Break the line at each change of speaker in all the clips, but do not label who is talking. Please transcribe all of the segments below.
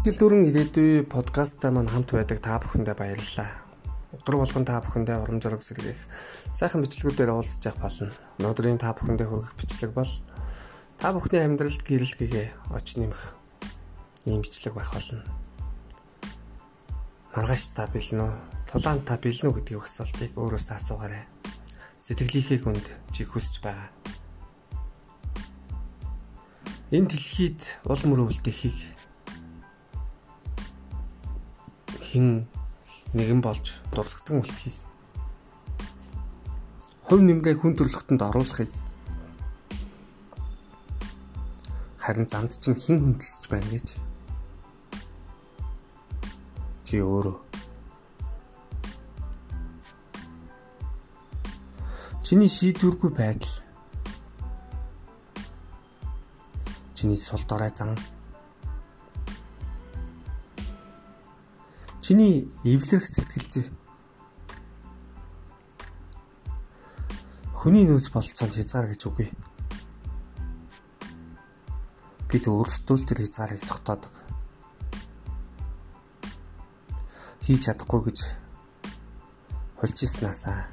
Сэтгэл дүүрэн ирээдүй подкастаа маань хамт байдаг та бүхэндээ баярлалаа. Өдөр болгон та бүхэндээ урам зориг сэргээх сайхан бичлэгүүдээр уулзж явах болно. Өнөөдрийн та бүхэндээ хүргэх бичлэг бол та бүхний амьдралд гэрэл гэгээ оч нэмэх ийм бичлэг байх болно. Маргааш та бэлэн үү? Тулаан та бэлэн үү гэдгийг асуултыг өөрөөсөө асуугаарай. Сэтгэлийнхээ хүнд чи хүсэж байгаа. Энэ дэлхийд уул мөр үлдэхийг хэн нэгэн болж дурсагдан үлдэхийг хувь нэмгээ хүн төрөлхтөнд оруулахыг харин замд чинь хэн хүндэлж байна гэж? Чи өөрөө. Чиний шийдвэргүй байдал. Чиний сул дорой зан чиний эвлэрх сэтгэл зүй хүний нөөц болцоонд хязгаар гэж үгүй. Бид өөрсдөө л тэр хязгаарыг тогтоодог. Хийж чадахгүй гэж холжснаасаа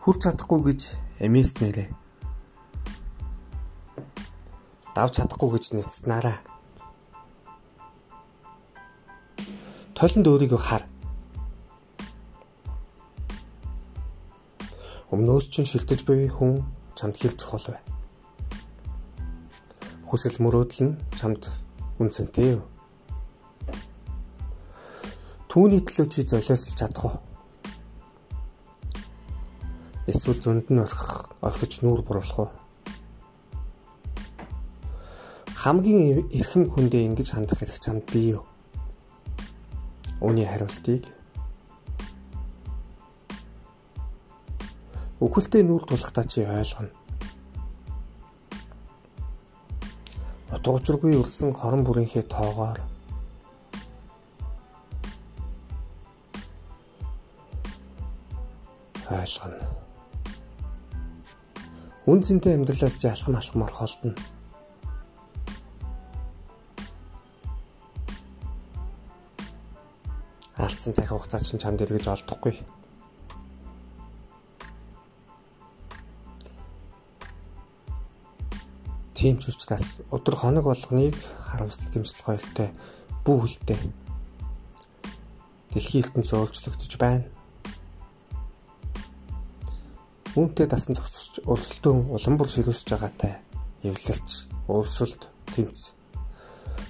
хүрч чадахгүй гэж эмээснээрээ. Давж чадахгүй гэж нэцснараа. Толонд өөрийгөө хар. Өмнөөс чинь шилтэж буй хүн чамд хэл чухал бай. Хүсэл мөрөөдөл нь чамд үнцэнтэй юу? Түүний төлөө чи золиослж чадах уу? Эсвэл зөнд нь орхих, орхиж нүүр буруулах уу? хамгийн эрхэм хүндээ ингэж хандах хэрэг чамд бий юу? Үүний хариултыг Үхэлтэй нүүр тулахтаа чи ойлгоно. Утга учиргүй өрсөн хорон бүрийнхээ тоогоор ойлгоно. Үн цэнтэй амьдралаас чи алхам алхмаар холдно. Алдсан цаг хугацаа чинь чамд илгэж олдохгүй. Тийм ч учраас өдөр хоног болгоныг харамсал гэмшил гоёлтой бүү хөлтэй дэлхийн ертөнцийн өөрчлөгдөж байна. Үүнтэй дасан зогсож өрсөлдөөн улам бүр ширүүсэж байгаатай эвлэлч, өөрсөлд, тэнц.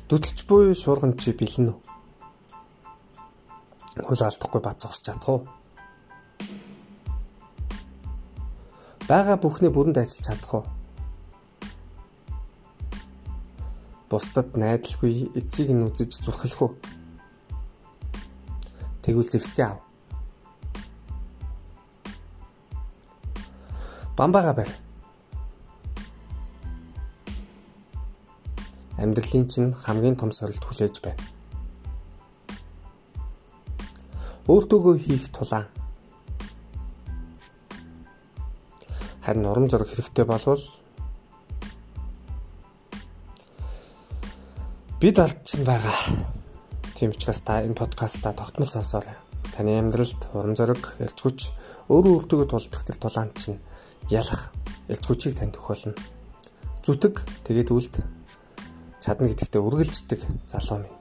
Дүдэлж буй шуурган чи бэлэн үү? Хөл алдахгүй бат зогсож чадах уу? Бага бүхнээ бүрэнд ажиллаж чадах уу? Бусдад найдалгүй эцийг нь үзэж зүрхлэх үү? Тэгвэл зэвсгээ ав. Бамбага барь. Амьдралын чинь хамгийн том сорилт хүлээж байна. Өөртөөгөө хийх тулаан харин урам зориг хэрэгтэй болвол бид алдчихсан байгаа. Тийм учраас та энэ подкастаа тогтмол сонсоорой. Таны амьдралд урам зориг, элч хүч өөрөө өөртөөгөө тулдах тэр тулаанд чинь ялах элч хүчийг танд өгөх болно. Зүтг тэгээд үлд чадна гэдэгтээ үргэлждэг залуу минь